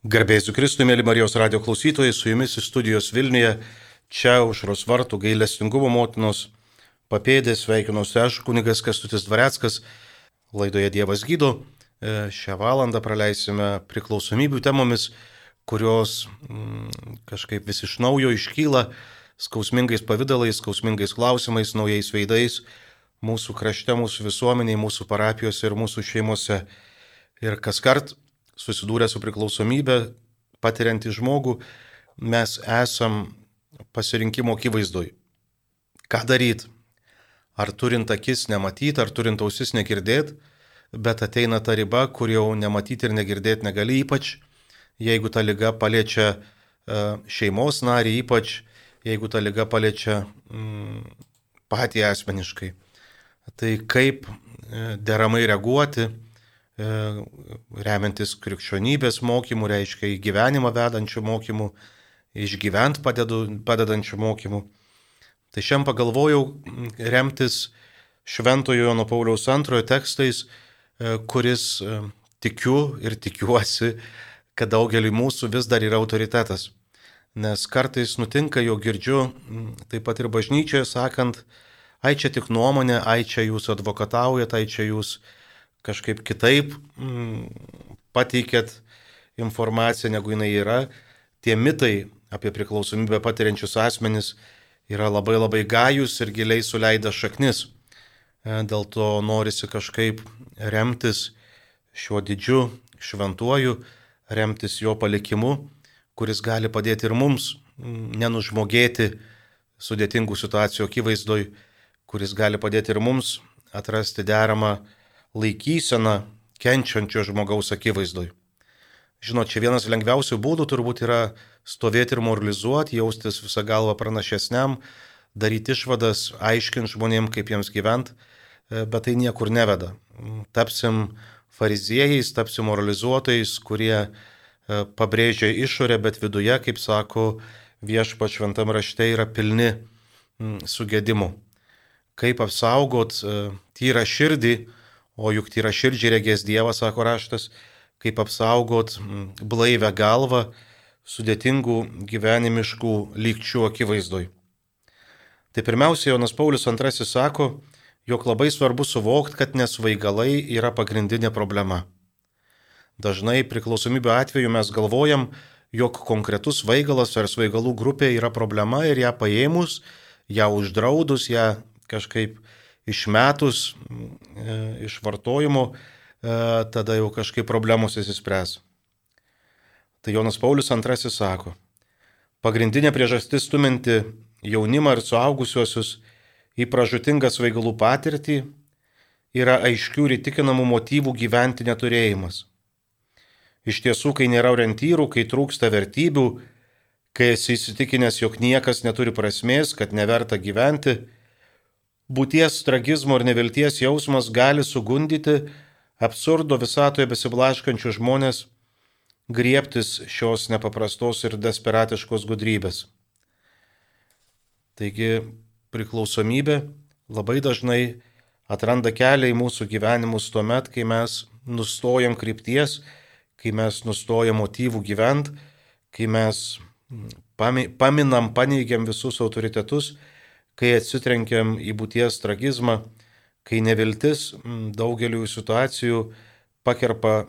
Garbėsiu Kristui, mėly Marijos radio klausytojai, su jumis iš studijos Vilniuje, čia užros vartų gailestingumo motinos papėdės sveikinuosi aš, kunigas Kastutis Dvareckas, laidoje Dievas gydo. E, šią valandą praleisime priklausomybių temomis, kurios mm, kažkaip vis iš naujo iškyla skausmingais pavydalais, skausmingais klausimais, naujais veidais mūsų krašte, mūsų visuomeniai, mūsų parapijose ir mūsų šeimose. Ir kas kart susidūrę su priklausomybė, patiriantį žmogų, mes esam pasirinkimo akivaizdoj. Ką daryti? Ar turint akis nematyti, ar turint ausis negirdėti, bet ateina ta riba, kur jau nematyti ir negirdėti negali, ypač jeigu ta lyga paliečia e, šeimos narį, ypač jeigu ta lyga paliečia mm, patį asmeniškai. Tai kaip e, deramai reaguoti, remiantis krikščionybės mokymų, reiškia į gyvenimą vedančių mokymų, išgyvent padedu, padedančių mokymų. Tai šiandien pagalvojau remtis Šventojo Jono Pauliaus antrojo tekstais, e, kuris e, tikiu ir tikiuosi, kad daugeliu mūsų vis dar yra autoritetas. Nes kartais nutinka, jo girdžiu, taip pat ir bažnyčioje sakant, ai čia tik nuomonė, ai čia jūs advokataujate, ai čia jūs uh, kažkaip kitaip mm, pateikėt informaciją, negu jinai yra. Tie mitai apie priklausomybę patiriančius asmenis yra labai labai gajus ir giliai suleida šaknis. E, dėl to norisi kažkaip remtis šiuo didžiu šventuoju, remtis jo palikimu, kuris gali padėti ir mums mm, nenužmogėti sudėtingų situacijų akivaizdoj, kuris gali padėti ir mums atrasti deramą laikysena kenčiančio žmogaus akivaizdoj. Žinot, čia vienas lengviausių būdų turbūt yra stovėti ir moralizuoti, jaustis visą galvą pranašesniam, daryti išvadas, aiškinti žmonėm, kaip jiems gyventi, bet tai niekur neveda. Tapsim fariziejais, tapsim moralizuotojais, kurie e, pabrėžia išorę, bet viduje, kaip sako viešpa šventam rašte, yra pilni sugėdimų. Kaip apsaugot e, tyrą širdį, O juk tai yra širdžiai regės Dievas, sako raštas, kaip apsaugot blaivę galvą sudėtingų gyvenimiškų lygčių akivaizdoj. Tai pirmiausia, Jonas Paulius II sako, jog labai svarbu suvokti, kad nesvaigalai yra pagrindinė problema. Dažnai priklausomybė atveju mes galvojam, jog konkretus svaigalas ar svaigalų grupė yra problema ir ją paėmus, ją uždraudus, ją kažkaip išmetus e, iš vartojimo, e, tada jau kažkaip problemos įsispręs. Tai Jonas Paulius II sako, pagrindinė priežastis stuminti jaunimą ir suaugusiuosius į pražutingą svaigalų patirtį yra aiškių ir įtikinamų motyvų gyventi neturėjimas. Iš tiesų, kai nėra orientyrų, kai trūksta vertybių, kai esi įsitikinęs, jog niekas neturi prasmės, kad neverta gyventi, būties tragizmo ir nevilties jausmas gali sugundyti absurdo visatoje besiblaškančių žmonės griebtis šios nepaprastos ir desperatiškos gudrybės. Taigi priklausomybė labai dažnai atranda kelią į mūsų gyvenimus tuo met, kai mes nustojam krypties, kai mes nustojam motyvų gyventi, kai mes paminam, paneigiam visus autoritetus kai atsitrenkiam į būties tragizmą, kai neviltis daugeliu situacijų pakerpa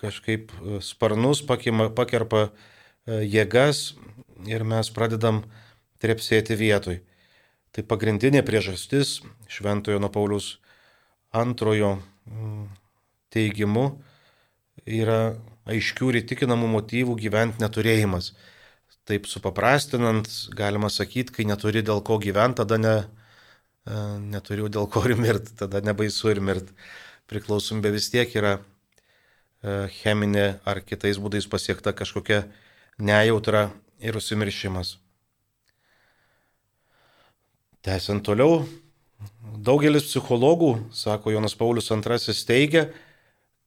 kažkaip e, sparnus, pakima, pakerpa e, jėgas ir mes pradedam trepsėti vietoj. Tai pagrindinė priežastis Šventojo nuo Paulius antrojo teigimu yra aiškių ir įtikinamų motyvų gyventi neturėjimas taip supaprastinant, galima sakyti, kai neturi dėl ko gyventi, tada ne, e, neturiu dėl ko ir mirti, tada nebaisu ir mirti. Priklausomybė vis tiek yra e, cheminė ar kitais būdais pasiekta kažkokia nejautra ir užsimiršimas. Tęsiant toliau, daugelis psichologų, sako Jonas Paulius II, teigia,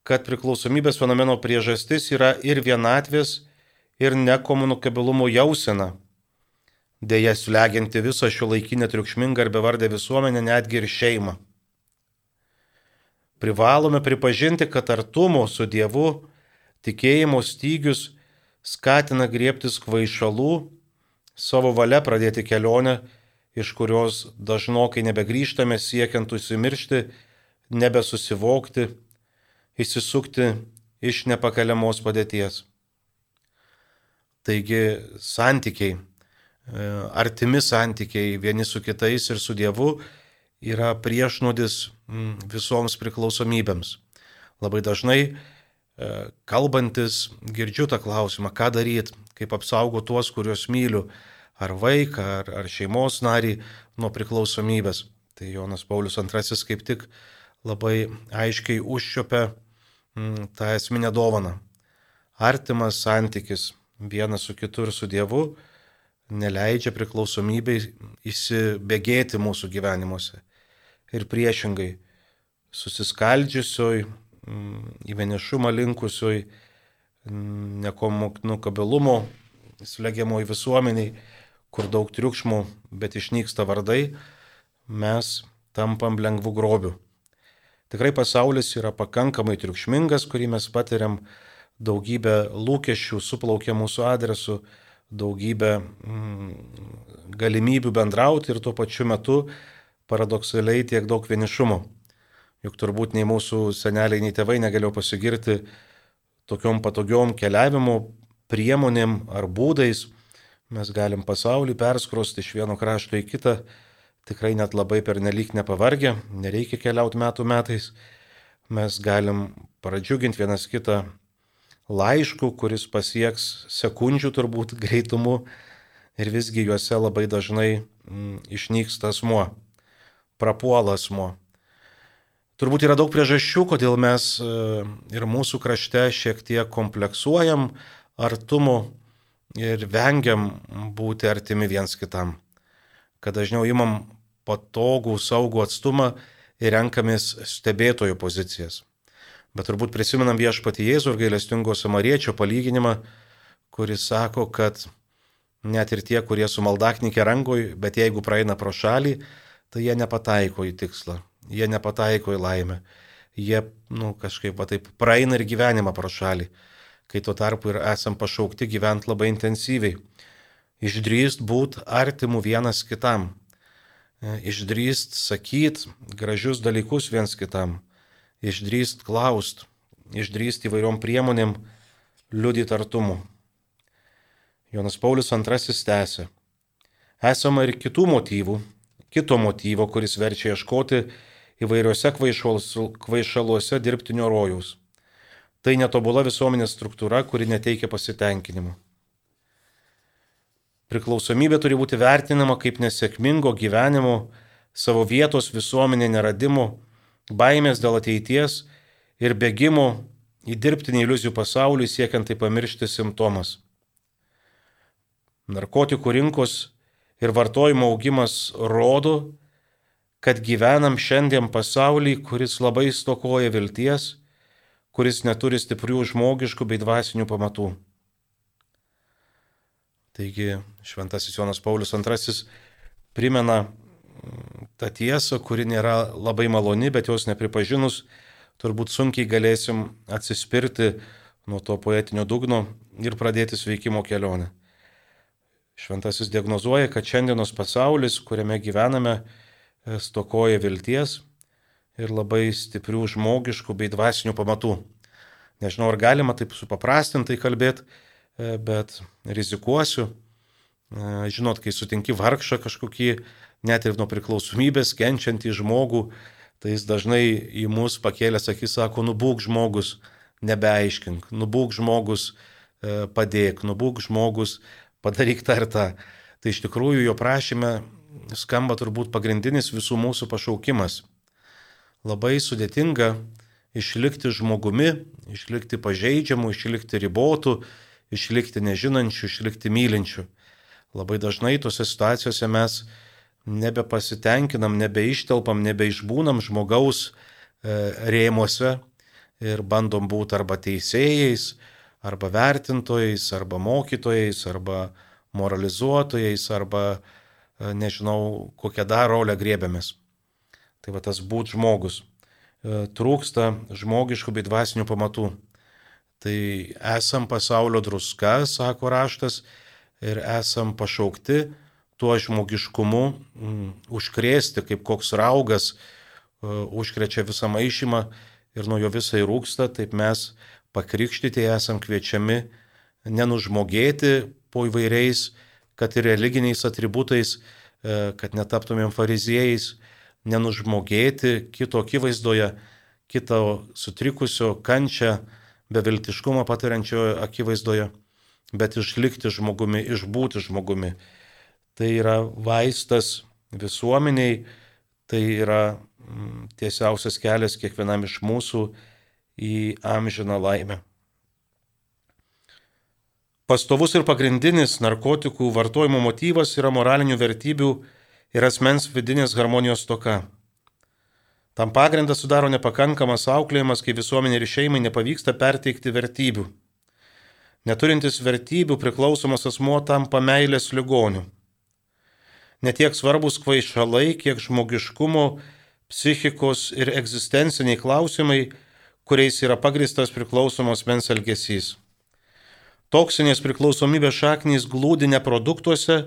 kad priklausomybės fenomeno priežastis yra ir vienatvės, ir nekomunikabilumo jausena, dėja slegianti visą šio laikinę triukšmingą ir bevardę visuomenę, netgi ir šeimą. Privalome pripažinti, kad artumo su Dievu, tikėjimo stygius skatina griebtis kvaišalų, savo valia pradėti kelionę, iš kurios dažnokai nebegrįžtame siekiant užsimiršti, nebesusivokti, įsisukti iš nepakeliamos padėties. Taigi santykiai, e, artimi santykiai vieni su kitais ir su Dievu yra priešnodis visoms priklausomybėms. Labai dažnai e, kalbantis girdžiu tą klausimą, ką daryti, kaip apsaugoti tuos, kuriuos myliu, ar vaiką, ar, ar šeimos narį nuo priklausomybės. Tai Jonas Paulius II kaip tik labai aiškiai užčiopia tą esminę dovaną. Artimas santykis vienas su kitu ir su Dievu neleidžia priklausomybei įsibėgėti mūsų gyvenimuose. Ir priešingai, susiskaldžiusioj, mm, į vienišumą linkusioj, mm, nekomukabilumo, slegiamoj visuomeniai, kur daug triukšmų, bet išnyksta vardai, mes tampam lengvų grobių. Tikrai pasaulis yra pakankamai triukšmingas, kurį mes patiriam daugybę lūkesčių suplaukia mūsų adresu, daugybę mm, galimybių bendrauti ir tuo pačiu metu paradoksaliai tiek daug vienišumo. Juk turbūt nei mūsų seneliai, nei tėvai negalėjo pasigirti tokiom patogiom keliavimo priemonėm ar būdais. Mes galim pasaulį perskrosti iš vieno krašto į kitą, tikrai net labai pernelyg nepavargę, nereikia keliauti metų metais. Mes galim pradžiuginti vienas kitą laišku, kuris pasieks sekundžių turbūt greitumu ir visgi juose labai dažnai mm, išnyksta asmuo, prapuola asmuo. Turbūt yra daug priežasčių, kodėl mes e, ir mūsų krašte šiek tiek kompleksuojam artumu ir vengiam būti artimi viens kitam. Kad dažniau imam patogų, saugų atstumą ir renkamės stebėtojų pozicijas. Bet turbūt prisimenam viešpati Jėzų ir gailestingo samariečio palyginimą, kuris sako, kad net ir tie, kurie su maldaknikė rangoj, bet jeigu praeina pro šalį, tai jie nepataiko į tikslą, jie nepataiko į laimę, jie, nu, kažkaip va taip praeina ir gyvenimą pro šalį, kai tuo tarpu ir esam pašaukti gyventi labai intensyviai. Išdrįst būti artimu vienas kitam, išdrįst sakyt gražius dalykus viens kitam išdrįst klaust, išdrįst įvairiom priemonėm liudyti artumu. Jonas Paulius II tęsė. Esama ir kitų motyvų, kito motyvo, kuris verčia ieškoti įvairiuose kvaišaluose dirbtinio rojaus. Tai netobula visuomenės struktūra, kuri neteikia pasitenkinimo. Priklausomybė turi būti vertinama kaip nesėkmingo gyvenimo, savo vietos visuomenė neradimo baimės dėl ateities ir bėgimo į dirbtinį iliuzijų pasaulį siekiant tai pamiršti simptomas. Narkotikų rinkos ir vartojimo augimas rodo, kad gyvenam šiandien pasaulį, kuris labai stokoja vilties, kuris neturi stiprių žmogiškų bei dvasinių pamatų. Taigi Šventasis Jonas Paulius II primena tą tiesą, kuri nėra labai maloni, bet jos nepripažinus, turbūt sunkiai galėsim atsispirti nuo to poetinio dugno ir pradėti sveikimo kelionę. Šventasis diagnozuoja, kad šiandienos pasaulis, kuriame gyvename, stokoja vilties ir labai stiprių žmogiškų bei dvasinių pamatų. Nežinau, ar galima taip supaprastintai kalbėti, e, bet rizikuosiu. E, žinot, kai sutinki vargšą kažkokį net ir nuo priklausomybės kenčiantį žmogų, tai jis dažnai į mus pakėlęs akis sako, nubūk žmogus, nebeaiškink, nubūk žmogus, e, padėk, nubūk žmogus, padaryk tą ir tą. Tai iš tikrųjų jo prašyme skamba turbūt pagrindinis visų mūsų pašaukimas. Labai sudėtinga išlikti žmogumi, išlikti pažeidžiamu, išlikti ribotu, išlikti nežinančiu, išlikti mylinčiu. Labai dažnai tose situacijose mes nebepasitenkinam, nebeištelpam, nebeišbūnam žmogaus e, rėmuose ir bandom būti arba teisėjais, arba vertintojais, arba mokytojais, arba moralizuotojais, arba e, nežinau, kokią dar rolę grėbėmės. Tai va tas būt žmogus. E, trūksta žmogiškų bei dvasinių pamatų. Tai esam pasaulio druska, sako raštas, ir esam pašaukti tuo žmogiškumu mm, užkrėsti, kaip koks raugas uh, užkrečia visą maišymą ir nuo jo visai rūksta, taip mes pakrikštyti esam kviečiami nenužmogėti po įvairiais, kad ir religiniais atributais, uh, kad netaptumėm fariziejais, nenužmogėti kito akivaizdoje, kito sutrikusio kančią, beviltiškumą patiriančioje akivaizdoje, bet išlikti žmogumi, išbūti žmogumi. Tai yra vaistas visuomeniai, tai yra mm, tiesiausias kelias kiekvienam iš mūsų į amžiną laimę. Pastovus ir pagrindinis narkotikų vartojimo motyvas yra moralinių vertybių ir asmens vidinės harmonijos toka. Tam pagrindą sudaro nepakankamas auklėjimas, kai visuomenė ir šeimai nepavyksta perteikti vertybių. Neturintis vertybių priklausomas asmuo tampa meilės ligoniu. Netiek svarbus kvaišalai, kiek žmogiškumo, psichikos ir egzistenciniai klausimai, kuriais yra pagristas priklausomos mens elgesys. Toksinės priklausomybės šaknys glūdi ne produktuose,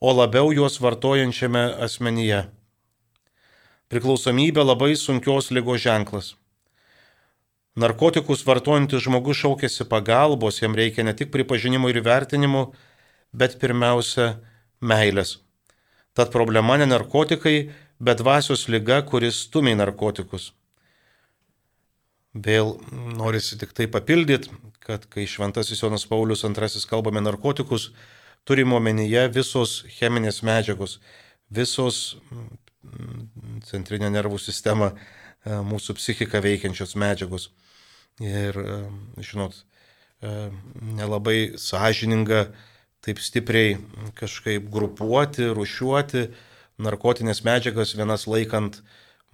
o labiau juos vartojančiame asmenyje. Priklausomybė labai sunkios lygos ženklas. Narkotikus vartojantis žmogus šaukėsi pagalbos, jam reikia ne tik pripažinimo ir vertinimo, bet pirmiausia meilės. Tad problema ne narkotikai, bet dvasios lyga, kuris stumia narkotikus. Vėl norisi tik tai papildyti, kad kai Šventasis Jonas Paulius II kalbame narkotikus, turime omenyje visos cheminės medžiagos, visos centrinę nervų sistemą, e, mūsų psichiką veikiančios medžiagos. Ir, e, žinot, e, nelabai sąžininga taip stipriai kažkaip grupuoti, rušiuoti narkotinės medžiagas, vienas laikant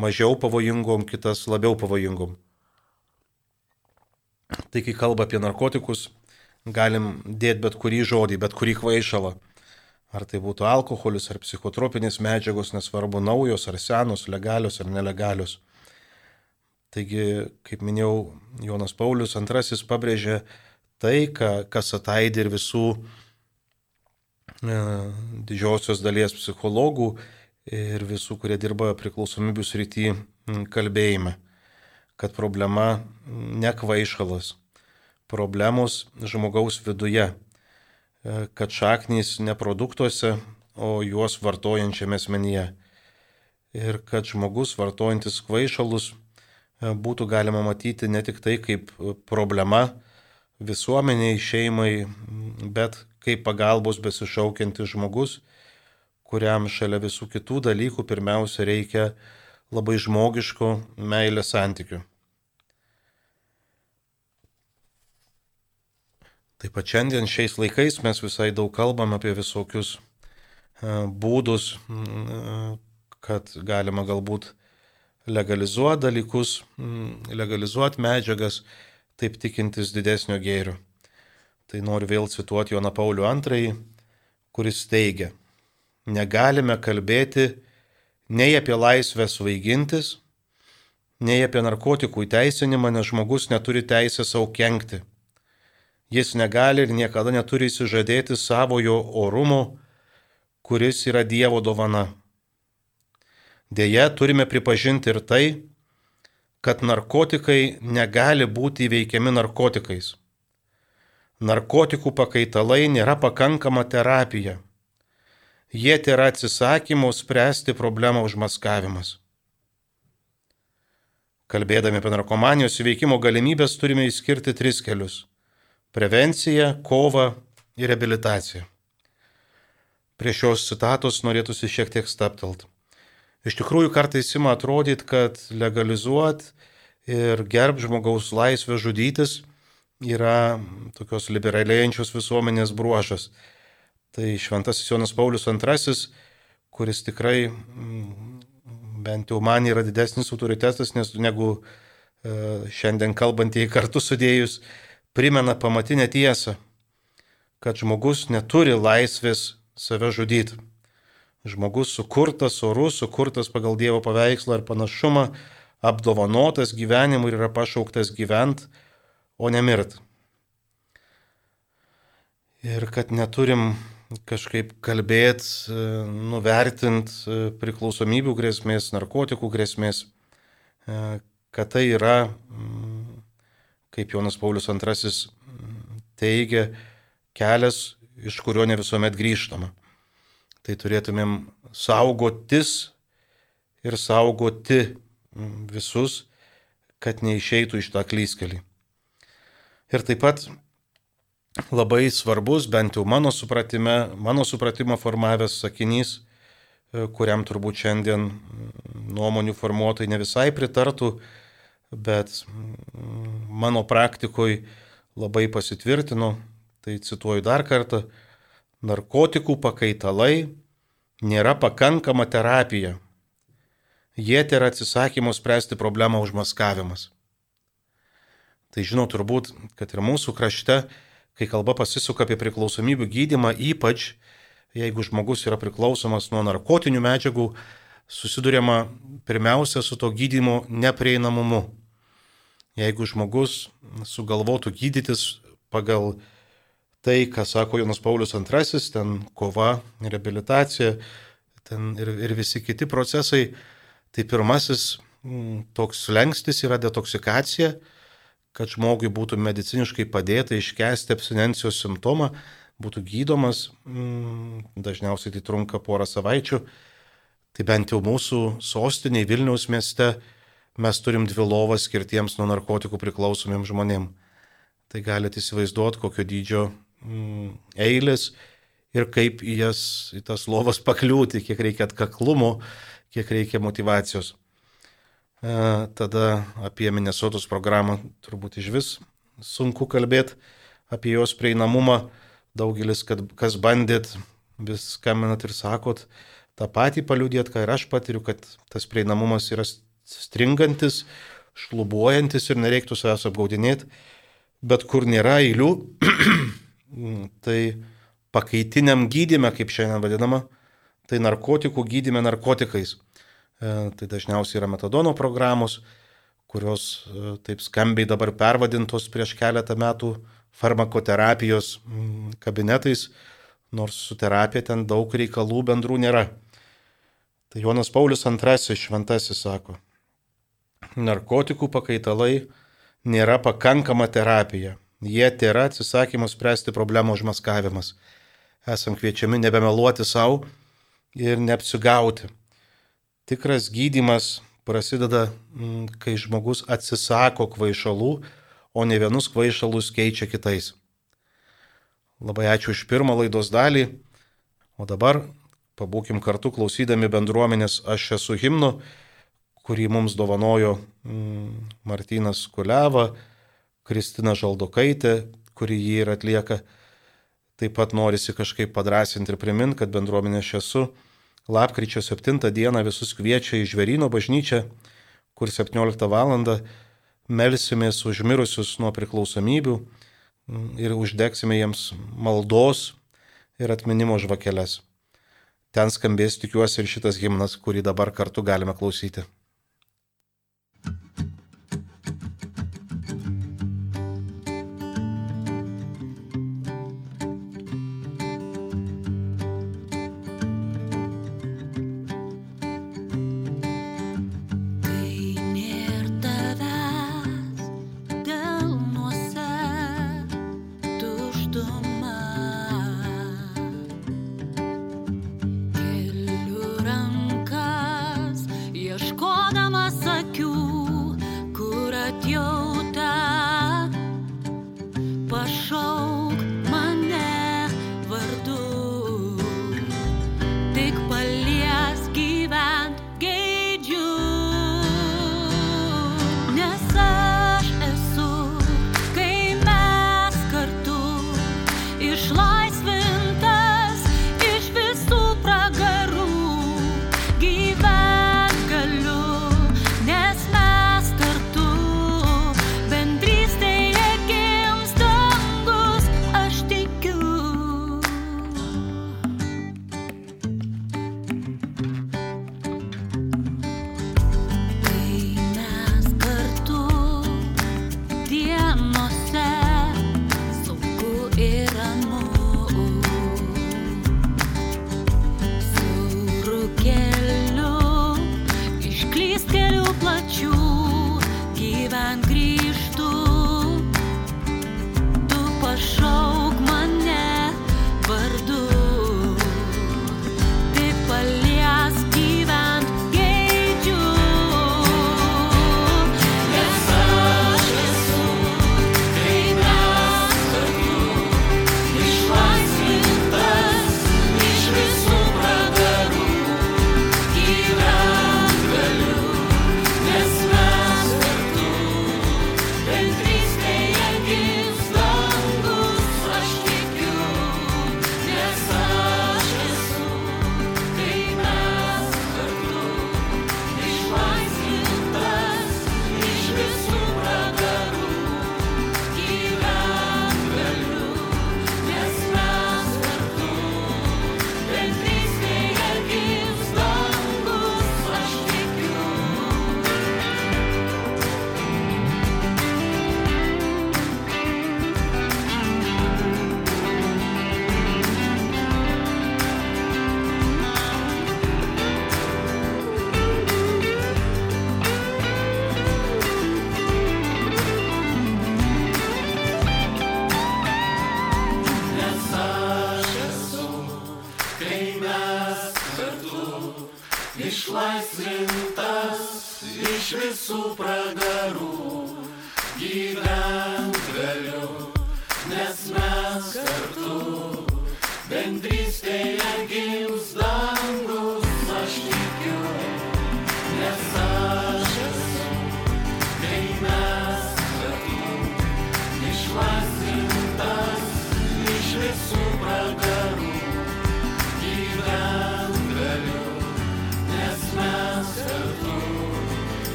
mažiau pavojingom, kitas labiau pavojingom. Tai kai kalba apie narkotikus, galim dėti bet kurį žodį, bet kurį kvaišalą. Ar tai būtų alkoholis, ar psichotropinės medžiagos, nesvarbu naujos, ar senos, legalios, ar nelegalios. Taigi, kaip minėjau, Jonas Paulius II pabrėžė tai, kas ataidė ir visų didžiosios dalies psichologų ir visų, kurie dirba priklausomybių srity kalbėjime, kad problema ne kvaišalas, problemos žmogaus viduje E, kad šaknys ne produktuose, o juos vartojančiame asmenyje. Ir kad žmogus vartojantis kvaišalus e, būtų galima matyti ne tik tai kaip problema visuomeniai, šeimai, bet kaip pagalbos besišaukiantis žmogus, kuriam šalia visų kitų dalykų pirmiausia reikia labai žmogiško meilės santykių. Taip pat šiandien šiais laikais mes visai daug kalbam apie visokius e, būdus, kad galima galbūt legalizuoti dalykus, legalizuoti medžiagas, taip tikintis didesnio gėrio. Tai noriu vėl cituoti Joną Paulių II, kuris teigia, negalime kalbėti nei apie laisvę svaigintis, nei apie narkotikų įteisinimą, nes žmogus neturi teisę savo kenkti jis negali ir niekada neturi įsižadėti savojo orumo, kuris yra Dievo dovana. Deja, turime pripažinti ir tai, kad narkotikai negali būti įveikiami narkotikais. Narkotikų pakaitalai nėra pakankama terapija. Jie yra atsisakymo spręsti problemą užmaskavimas. Kalbėdami apie narkomanijos įveikimo galimybės turime įskirti tris kelius prevenciją, kovą ir reabilitaciją. Prie šios citatos norėtųsi šiek tiek staptelt. Iš tikrųjų, kartais ima atrodyti, kad legalizuot ir gerb žmogaus laisvę žudytis yra tokios liberalėjančios visuomenės bruožas. Tai šventasis Jonas Paulius II, kuris tikrai mm, bent jau man yra didesnis autoritetas nes, negu e, šiandien kalbantieji kartu sudėjus, primena pamatinę tiesą, kad žmogus neturi laisvės save žudyti. Žmogus sukurtas orus, sukurtas pagal Dievo paveikslą ir panašumą, apdovanotas gyvenimu ir yra pašauktas gyventi, o ne mirt. ir kad neturim kažkaip kalbėti, nuvertinti priklausomybių grėsmės, narkotikų grėsmės, kad tai yra, kaip Jonas Paulius II teigia, kelias, iš kurio ne visuomet grįžtama. Tai turėtumėm saugotis ir saugoti mm, visus, kad neišeitų iš tą klyskelį. Ir taip pat labai svarbus, bent jau mano supratime, mano supratimo formavęs sakinys, e, kuriam turbūt šiandien mm, nuomonių formuotojai ne visai pritartų, bet mm, mano praktikoje labai pasitvirtino, tai cituoju dar kartą, narkotikų pakaitalai nėra pakankama terapija. Jie tai yra atsisakymo spręsti problemą užmaskavimas. Tai žinau turbūt, kad ir mūsų krašte, kai kalba pasisuka apie priklausomybių gydimą, ypač jeigu žmogus yra priklausomas nuo narkotinių medžiagų, susidurėma pirmiausia su to gydimo neprieinamumu. Jeigu žmogus sugalvotų gydytis pagal tai, ką sako Jonas Paulius II, ten kova, rehabilitacija, ten ir, ir visi kiti procesai, tai pirmasis mm, toks lengstis yra detoksikacija, kad žmogui būtų mediciniškai padėta iškesti abstinencijos simptomą, būtų gydomas, mm, dažniausiai tai trunka porą savaičių, tai bent jau mūsų sostiniai Vilniaus mieste mes turim dvi lovas skirtiems nuo narkotikų priklausomiems žmonėms. Tai galite įsivaizduoti, kokio dydžio mm, eilės ir kaip į jas, į tas lovas pakliūti, kiek reikia atkaklumo, kiek reikia motivacijos. E, tada apie Minnesotos programą turbūt iš vis sunku kalbėti, apie jos prieinamumą. Daugelis, kad, kas bandėt, vis skambinat ir sakot, tą patį paliūdėt, ką ir aš patiriu, kad tas prieinamumas yra stringantis, šlubuojantis ir nereiktų savęs apgaudinėti, bet kur nėra eilių, tai pakaitiniam gydime, kaip šiandien vadinama, tai narkotikų gydime narkotikais. E, tai dažniausiai yra metadono programos, kurios e, taip skambiai dabar pervadintos prieš keletą metų farmakoterapijos mm, kabinetais, nors su terapija ten daug reikalų bendrų nėra. Tai Jonas Paulius II šventasis sako, narkotikų pakaitalai nėra pakankama terapija. Jie yra atsisakymas spręsti problemų užmaskavimas. Esam kviečiami nebemeluoti savo ir neapsigauti. Tikras gydimas prasideda, mm, kai žmogus atsisako kvaišalų, o ne vienus kvaišalus keičia kitais. Labai ačiū už pirmą laidos dalį, o dabar pabūkim kartu klausydami bendruomenės Aš esu himnu, kurį mums dovanojo mm, Martinas Kuleva Kristina Žaldokaitė, kuri jį ir atlieka. Taip pat norisi kažkaip padrasinti ir priminti, kad bendruomenė aš esu. Lapkričio 7 dieną visus kviečia į Žverino bažnyčią, kur 17 val. melsimės už mirusius nuo priklausomybių ir uždegsime jiems maldos ir atminimo žvakeles. Ten skambės tikiuosi ir šitas himnas, kurį dabar kartu galime klausyti.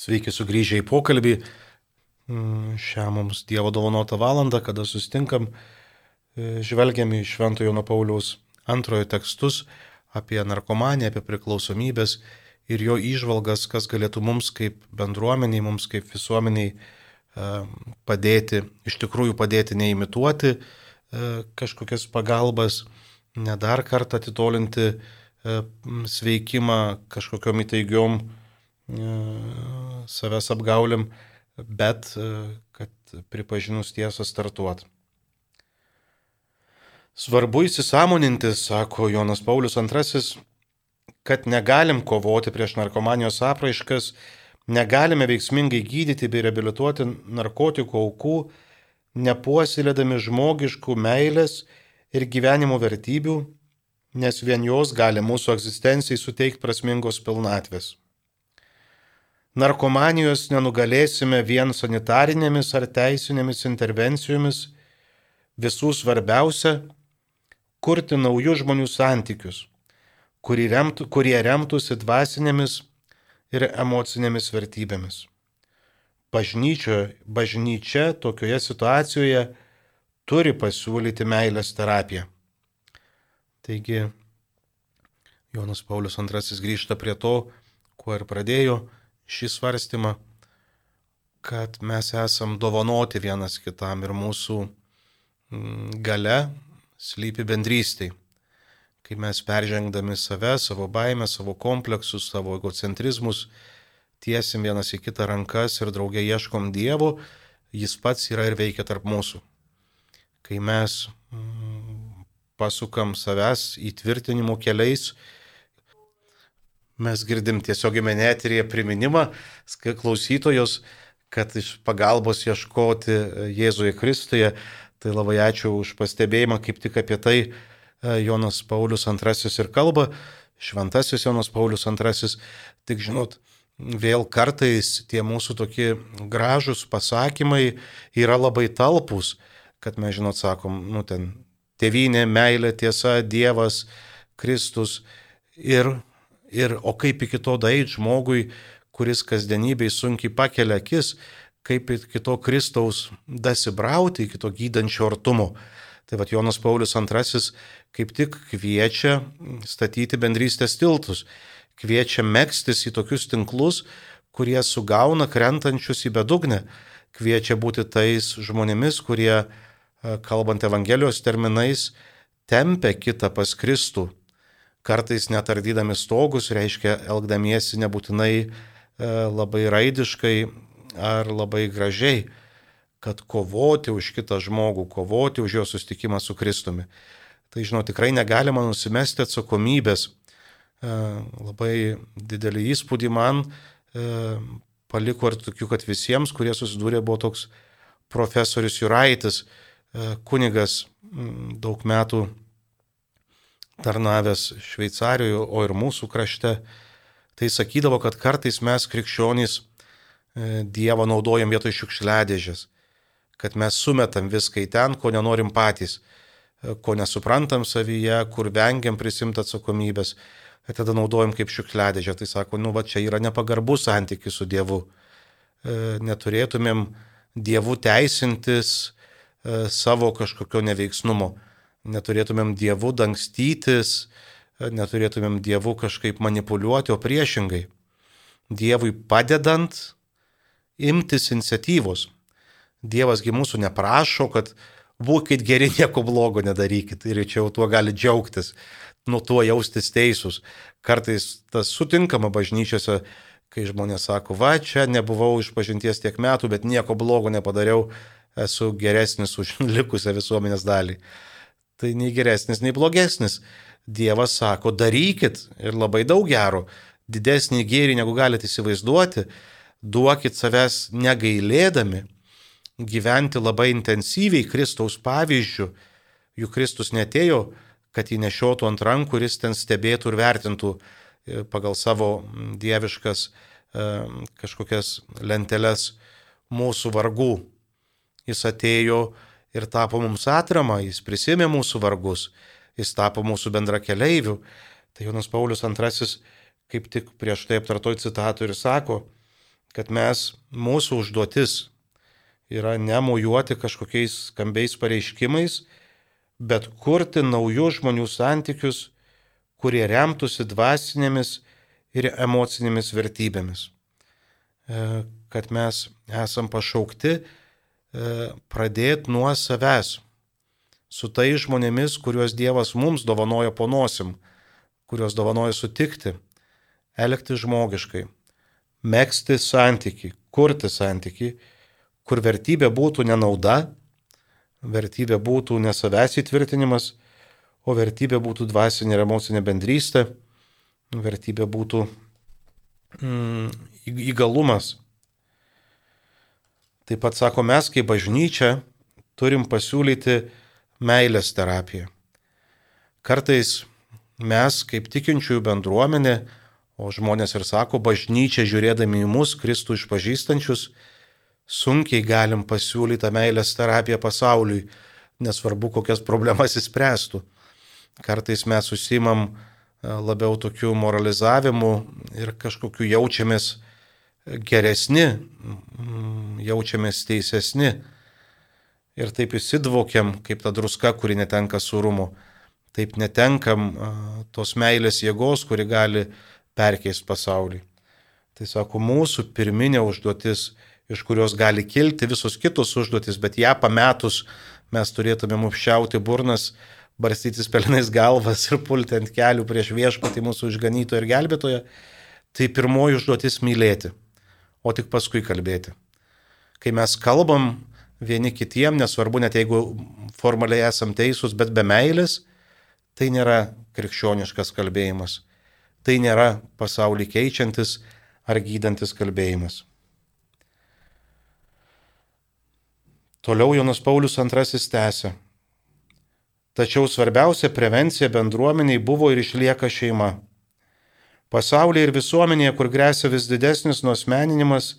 Sveiki sugrįžę į pokalbį. Mm, Šią mums Dievo dovanotą valandą, kada sustinkam, e, žvelgiam į Šventojo Jono Pauliaus antrojo tekstus apie narkomaniją, apie priklausomybės ir jo išvalgas, kas galėtų mums kaip bendruomeniai, mums kaip visuomeniai e, padėti, iš tikrųjų padėti neimituoti e, kažkokias pagalbas, ne dar kartą atitolinti sveikimą kažkokiom įtaigiom savęs apgaulim, bet kad pripažinus tiesą startuot. Svarbu įsisamoninti, sako Jonas Paulius II, kad negalim kovoti prieš narkomanijos apraiškas, negalime veiksmingai gydyti bei reabilituoti narkotikų aukų, nepuoselėdami žmogiškų meilės ir gyvenimo vertybių, nes vien jos gali mūsų egzistencijai suteikti prasmingos pilnatvės. Narkomanijos nenugalėsime vien sanitarinėmis ar teisinėmis intervencijomis, visų svarbiausia - kurti naujus žmonių santykius, kurie, remtų, kurie remtųsi dvasinėmis ir emocinėmis vertybėmis. Bažnyčio, bažnyčia tokioje situacijoje turi pasiūlyti meilės terapiją. Taigi Jonas Paulius II grįžta prie to, kuo ir pradėjo šį svarstymą, kad mes esam dovanoti vienas kitam ir mūsų mm, gale slypi bendrystėj. Kai mes peržengdami save, savo baimę, savo kompleksus, savo egocentrizmus, tiesim vienas į kitą rankas ir draugė ieškom Dievo, jis pats yra ir veikia tarp mūsų. Kai mes mm, pasukam savęs įtvirtinimo keliais, mes girdim tiesiog įmenėterėje priminimą klausytojus, kad iš pagalbos ieškoti Jėzuje Kristuje. Tai labai ačiū už pastebėjimą, kaip tik apie tai e, Jonas Paulius II ir kalba, šventasis Jonas Paulius II. Tik žinot, vėl kartais tie mūsų tokie gražus pasakymai yra labai talpus, kad mes, žinot, sakom, nu ten, tėvynė, meilė, tiesa, Dievas, Kristus. Ir Ir o kaip iki to daeit žmogui, kuris kasdienybei sunkiai pakelia akis, kaip iki to Kristaus dasibrauti, iki to gydančio artumo. Tai vad Jonas Paulius II kaip tik kviečia statyti bendrystės tiltus, kviečia mėgstis į tokius tinklus, kurie sugauna krentančius į bedugnę, kviečia būti tais žmonėmis, kurie, kalbant Evangelijos terminais, tempia kitą pas Kristų kartais netardydami stogus, reiškia elgdamiesi nebūtinai e, labai raidiškai ar labai gražiai, kad kovoti už kitą žmogų, kovoti už jo sustikimą su Kristumi. Tai, žinau, tikrai negalima nusimesti atsakomybės. E, labai didelį įspūdį man e, paliko ir tokių, kad visiems, kurie susidūrė, buvo toks profesorius Juraitis, kunigas daug metų tarnavęs Šveicarijoje, o ir mūsų krašte, tai sakydavo, kad kartais mes krikščionys e, Dievą naudojam vietoj šiukšliadėžės, kad mes sumetam viską į ten, ko nenorim patys, e, ko nesuprantam savyje, kur vengiam prisimti atsakomybės, ir tada naudojam kaip šiukšliadėžę. Tai sako, nu va čia yra nepagarbus santykis su Dievu. E, neturėtumėm Dievu teisintis savo kažkokio neveiksnumo neturėtumėm dievų dangstytis, neturėtumėm dievų kažkaip manipuliuoti, o priešingai. Dievui padedant imtis iniciatyvos. Dievasgi mūsų neprašo, kad būkite geri, nieko blogo nedarykit ir čia jau tuo gali džiaugtis, nuo tuo jaustis teisūs. Kartais tas sutinkama bažnyčiose, kai žmonės sako, va, čia nebuvau iš pažinties tiek metų, bet nieko blogo nepadariau, esu geresnis už likusią visuomenės dalį. Tai nei geresnis, nei blogesnis. Dievas sako, darykit ir labai daug gero, didesnį gėrį negu galite įsivaizduoti, duokit savęs negailėdami, gyventi labai intensyviai Kristaus pavyzdžių, juk Kristus netėjo, kad jį nešiotų ant rankų jis ten stebėtų ir vertintų e, pagal savo dieviškas e, kažkokias lenteles mūsų vargų. Jis atėjo ir tapo mums atramą, jis prisimė mūsų vargus, jis tapo mūsų bendra keleivių. Tai Jonas Paulius II kaip tik prieš tai aptartoj citatui ir sako, kad mes, mūsų užduotis yra nemojuoti kažkokiais skambiais pareiškimais, bet kurti naujus žmonių santykius, kurie remtųsi dvasinėmis ir emocinėmis vertybėmis. E, kad mes esam pašaukti pradėti nuo savęs, su tai žmonėmis, kuriuos Dievas mums dovanoja ponosim, kuriuos dovanoja sutikti, elgti žmogiškai, mėgsti santyki, kurti santyki, kur vertybė būtų ne nauda, vertybė būtų ne savęs įtvirtinimas, o vertybė būtų dvasinė ir emocinė bendrystė, vertybė būtų mm, įgalumas. Taip pat sako, mes kaip bažnyčia turim pasiūlyti meilės terapiją. Kartais mes kaip tikinčiųjų bendruomenė O žmonės ir sako, bažnyčia žiūrėdami į mus, Kristų išpažįstančius, sunkiai galim pasiūlyti tą meilės terapiją pasauliui, nesvarbu, kokias problemas įspręstų. Kartais mes susimam e, labiau tokiu moralizavimu ir kažkokiu jaučiamės geresni, jaučiamės teisesni. Ir taip įsidvokiam, kaip ta druska, kuri netenka surumo. Taip netenkam tos meilės jėgos, kuri gali perkeis pasaulį. Tai sako, mūsų pirminė užduotis, iš kurios gali kilti visos kitos užduotis, bet ją pametus mes turėtumėm užšiauti burnas, barstytis pelinais galvas ir pulti ant kelių prieš viešpatį mūsų išganytoją ir gelbėtoją, tai pirmoji užduotis mylėti, o tik paskui kalbėti. Kai mes kalbam vieni kitiem, nesvarbu net jeigu formaliai esam teisūs, bet be meilės, tai nėra krikščioniškas kalbėjimas tai nėra pasaulį keičiantis ar gydantis kalbėjimas. Toliau Jonas Paulius II tęsė. Tačiau svarbiausia prevencija bendruomeniai buvo ir išlieka šeima. Pasaulyje ir visuomenėje, kur grėsia vis didesnis nuosmeninimas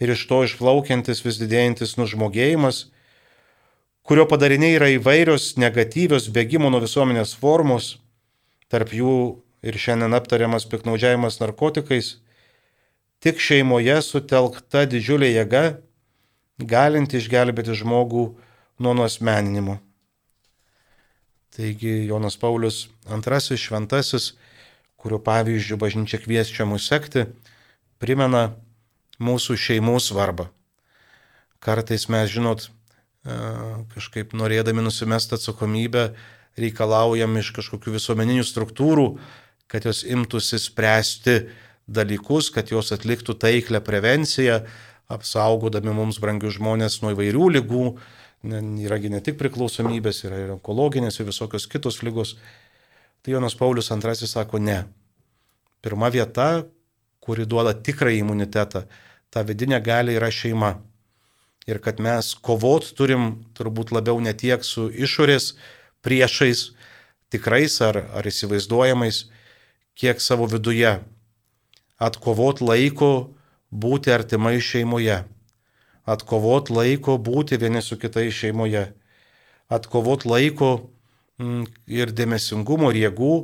ir iš to išplaukiantis vis didėjantis nužmogėjimas, kurio padariniai yra įvairios negatyvios bėgimo nuo visuomenės formos, tarp jų ir šiandien aptariamas piknaudžiavimas narkotikais, tik šeimoje sutelkta didžiulė jėga, galinti išgelbėti žmogų nuo nuosmeninimo. Taigi Jonas Paulius II šventasis, kurio pavyzdžių bažnyčia kvieščia mus sekti, primena mūsų šeimų svarbą. Kartais mes, žinot, kažkaip norėdami nusimesti atsakomybę, reikalaujam iš kažkokių visuomeninių struktūrų, kad jos imtųsi spręsti dalykus, kad jos atliktų taiklę prevenciją, apsaugodami mums brangius žmonės nuo įvairių lygų. Yragi ne tik priklausomybės, yra ir onkologinės ir visokios kitos lygos. Tai Jonas Paulius II sako ne. Pirma vieta, kuri duoda tikrą imunitetą, ta vidinė gali yra šeima. Ir kad mes kovot turim turbūt labiau ne tiek su išorės priešais, tikrais ar, ar įsivaizduojamais, kiek savo viduje. Atkovot laiko būti artimai šeimoje. Atkovot laiko būti vieni su kitais šeimoje. Atkovot laiko ir dėmesingumo ir jėgų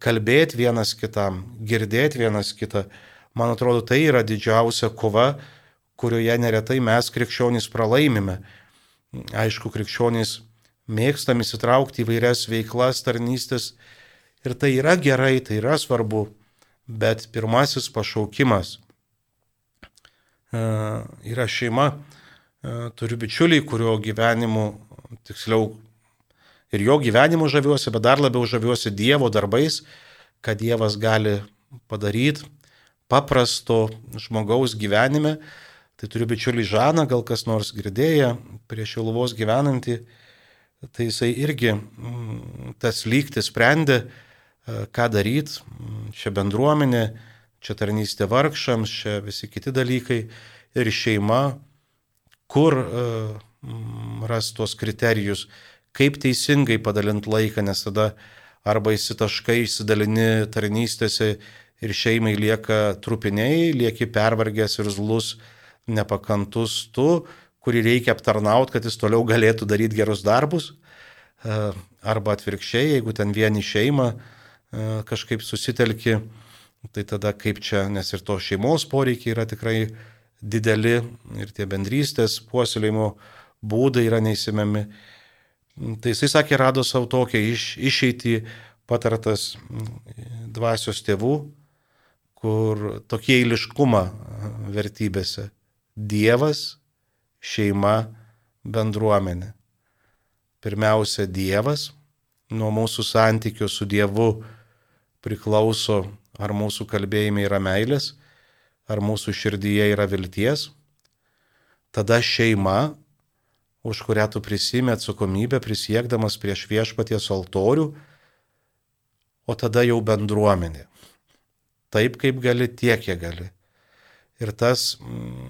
kalbėti vienas kitam, girdėti vienas kitą. Man atrodo, tai yra didžiausia kova, kurioje neretai mes krikščionys pralaimime. Aišku, krikščionys mėgstam įsitraukti į vairias veiklas, tarnystės. Ir tai yra gerai, tai yra svarbu, bet pirmasis pašaukimas e, yra šeima. E, turiu bičiulį, kurio gyvenimu, tiksliau, ir jo gyvenimu žaviuosi, bet dar labiau žaviuosi Dievo darbais, kad Dievas gali padaryti paprasto žmogaus gyvenime. Tai turiu bičiulį Žaną, gal kas nors girdėję, prie Šiluvos gyvenantį, tai jisai irgi mm, tas lygti sprendė, e, ką daryti, mm, čia bendruomenė, čia tarnystė vargšams, čia visi kiti dalykai ir šeima, kur e, mm, ras tuos kriterijus, kaip teisingai padalinti laiką, nes tada arba įsitaškai, įsidalini tarnystėse ir šeimai lieka trupiniai, lieki pervargęs ir zlus, nepakantus tu, kurį reikia aptarnauti, kad jis toliau galėtų daryti gerus darbus. E, arba atvirkščiai, jeigu ten vieni šeima e, kažkaip susitelki, tai tada kaip čia, nes ir to šeimos poreikiai yra tikrai dideli ir tie bendrystės puoselėjimo būdai yra neįsimami. Tai jisai sakė, rado savo tokią iš, išeitį patartas dvasios tėvų, kur tokie eiliškumą vertybėse. Dievas, šeima, bendruomenė. Pirmiausia, Dievas, nuo mūsų santykių su Dievu priklauso, ar mūsų kalbėjime yra meilės, ar mūsų širdyje yra vilties. Tada šeima, už kurią tu prisimė atsakomybę prisiekdamas prieš viešpaties altorių, o tada jau bendruomenė. Taip kaip gali, tiek kiek gali. Ir tas mm,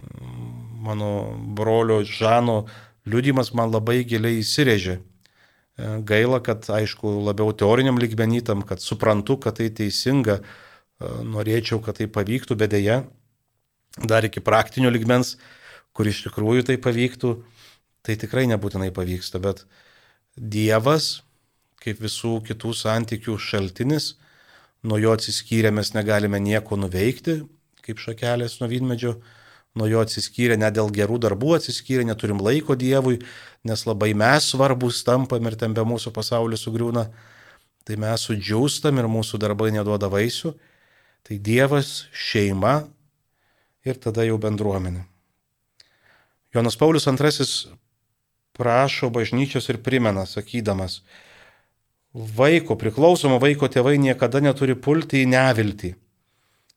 mano brolio Žano liudimas man labai giliai įsirėžė. E, gaila, kad aišku labiau teoriniam lygmenytam, kad suprantu, kad tai teisinga, e, norėčiau, kad tai pavyktų, bet dėja, dar iki praktinio lygmens, kur iš tikrųjų tai pavyktų, tai tikrai nebūtinai pavyksta, bet Dievas, kaip visų kitų santykių šaltinis, nuo jo atsiskyrę mes negalime nieko nuveikti, kaip šakelės nuo vynmedžio, nuo jo atsiskyrė, ne dėl gerų darbų atsiskyrė, neturim laiko Dievui, nes labai mes svarbus tampam ir ten be mūsų pasaulis sugriūna, tai mes sudžiūstam ir mūsų darbai neduoda vaisių, tai Dievas, šeima ir tada jau bendruomenė. Jonas Paulius II prašo bažnyčios ir primena, sakydamas, vaiko, priklausomo vaiko tėvai niekada neturi pulti į neviltį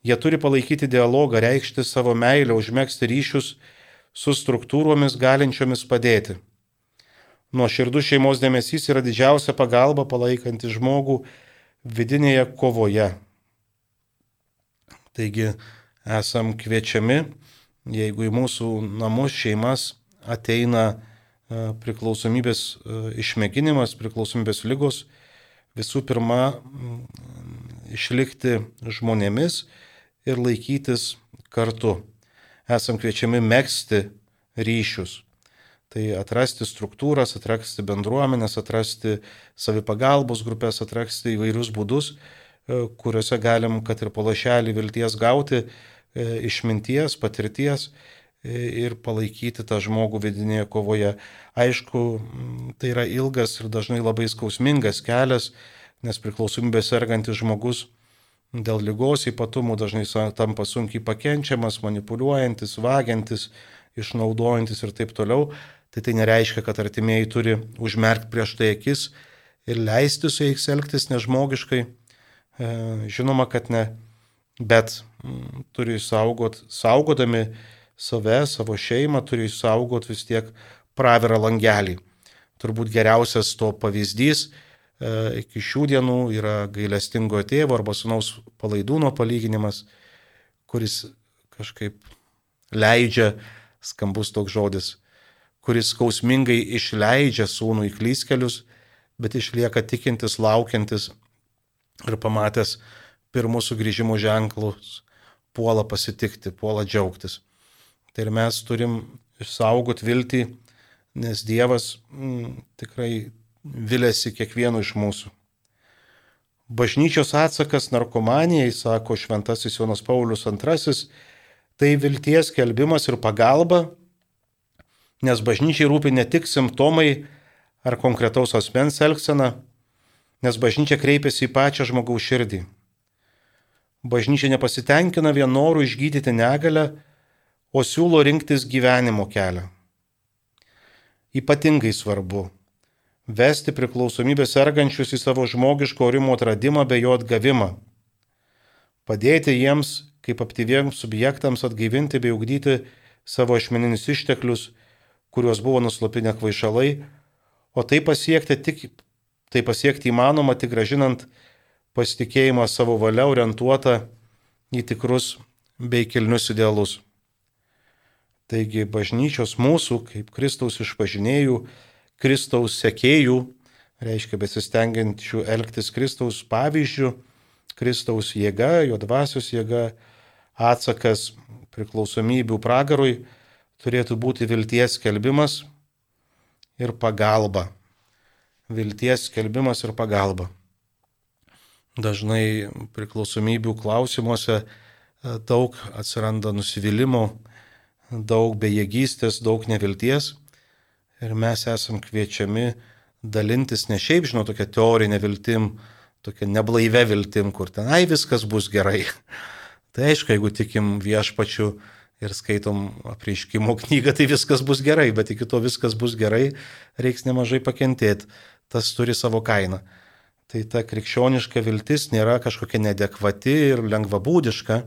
Jie turi palaikyti dialogą, reikšti savo meilę, užmėgsti ryšius su struktūromis galinčiomis padėti. Nuo širdų šeimos dėmesys yra didžiausia pagalba palaikanti žmogų vidinėje kovoje. Taigi esam kviečiami, jeigu į mūsų namus šeimas ateina priklausomybės išmėginimas, priklausomybės lygos, visų pirma išlikti žmonėmis, ir laikytis kartu. Esam kviečiami mėgsti ryšius. Tai atrasti struktūras, atrasti bendruomenės, atrasti savipagalbos grupės, atrasti įvairius būdus, e, kuriuose galim, kad ir palašelį vilties gauti, e, išminties, patirties ir palaikyti tą žmogų vidinėje kovoje. Aišku, tai yra ilgas ir dažnai labai skausmingas kelias, nes priklausomybė sergantis žmogus dėl lygos ypatumų dažnai tampa sunkiai pakenčiamas, manipuliuojantis, vagiantis, išnaudojantis ir taip toliau, tai tai nereiškia, kad artimieji turi užmerkti prieš tai akis ir leisti su jais elgtis nežmogiškai. E, žinoma, kad ne, bet turi saugot, saugodami save, savo šeimą, turi saugot vis tiek pravirą langelį. Turbūt geriausias to pavyzdys E, iki šių dienų yra gailestingo tėvo arba sunaus palaidūno palyginimas, kuris kažkaip leidžia, skambus toks žodis, kuris skausmingai išleidžia sūnų į klyskelius, bet išlieka tikintis, laukiantis ir pamatęs pirmus sugrįžimo ženklus, puola pasitikti, puola džiaugtis. Tai ir mes turim išsaugoti viltį, nes Dievas mm, tikrai vilėsi kiekvienu iš mūsų. Bažnyčios atsakas narkomanijai, sako šventasis Jonas Paulius II, tai vilties kelbimas ir pagalba, nes bažnyčiai rūpi ne tik simptomai ar konkretaus asmens elgsena, nes bažnyčia kreipiasi į pačią žmogaus širdį. Bažnyčia nepasitenkina vien norų išgydyti negalę, o siūlo rinktis gyvenimo kelią. Ypatingai svarbu vesti priklausomybę sergančius į savo žmogiško orimo atradimą bei jo atgavimą. Padėti jiems, kaip aktyviems subjektams, atgaivinti bei ugdyti savo ašmeninius išteklius, kuriuos buvo nuslopinę kvaišalai, o tai pasiekti, tik, tai pasiekti įmanoma tik gražinant pasitikėjimą savo valia orientuotą į tikrus bei kilnius idealus. Taigi bažnyčios mūsų, kaip Kristaus išpažinėjų, Kristaus sekėjų, reiškia besistengiančių elgtis Kristaus pavyzdžių, Kristaus jėga, jo dvasios jėga, atsakas priklausomybių pragarui turėtų būti vilties skelbimas ir pagalba. Vilties skelbimas ir pagalba. Dažnai priklausomybių klausimuose e, daug atsiranda nusivylimų, daug bejėgystės, daug nevilties. Ir mes esam kviečiami dalintis ne šiaip, žinau, tokia teorinė viltim, tokia neblaivė viltim, kur tenai viskas bus gerai. Tai aišku, jeigu tikim viešpačiu ir skaitom apreiškimo knygą, tai viskas bus gerai, bet iki to viskas bus gerai, reiks nemažai pakentėti. Tas turi savo kainą. Tai ta krikščioniška viltis nėra kažkokia nedekvati ir lengvabūdiška,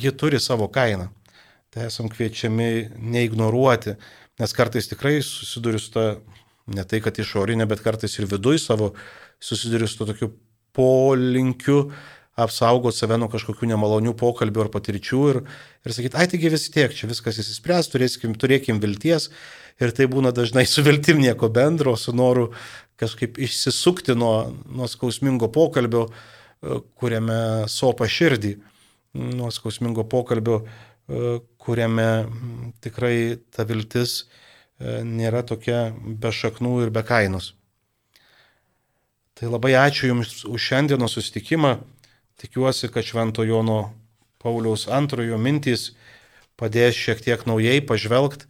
ji turi savo kainą tai esam kviečiami neignoruoti, nes kartais tikrai susiduriu su ta, ne tai kad išorinė, bet kartais ir viduj savo susiduriu su to tokiu polinkiu apsaugoti save nuo kažkokių nemalonių pokalbių ar patirčių ir, ir sakyti, ai taigi vis tiek, čia viskas įsispręs, turėsim, turėkim vilties. Ir tai būna dažnai su viltim nieko bendro, su noru kažkaip išsisukti nuo, nuo skausmingo pokalbio, kuriame sopa širdį, nuo skausmingo pokalbio, kuriame tikrai ta viltis e, nėra tokia be šaknų ir be kainos. Tai labai ačiū Jums už šiandienos susitikimą. Tikiuosi, kad Švento Jono Pauliaus antrojo mintys padės šiek tiek naujai pažvelgti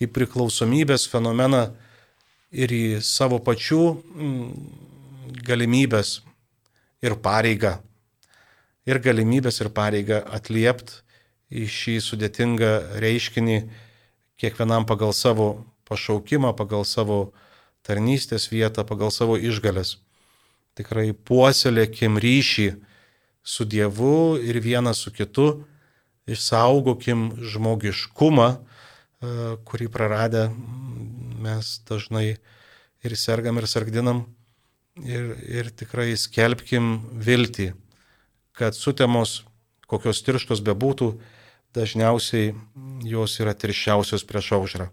į priklausomybės fenomeną ir į savo pačių galimybės ir pareigą. Ir galimybės ir pareigą atliepti į šį sudėtingą reiškinį kiekvienam pagal savo pašaukimą, pagal savo tarnystės vietą, pagal savo išgalės. Tikrai puoselėkim ryšį su Dievu ir vienas su kitu, išsaugokim žmogiškumą, e, kurį praradę mes dažnai ir sergam ir sargdinam ir, ir tikrai skelbkim viltį, kad sutemos, kokios tirštos bebūtų, dažniausiai jos yra tirščiausios prieš aušrą.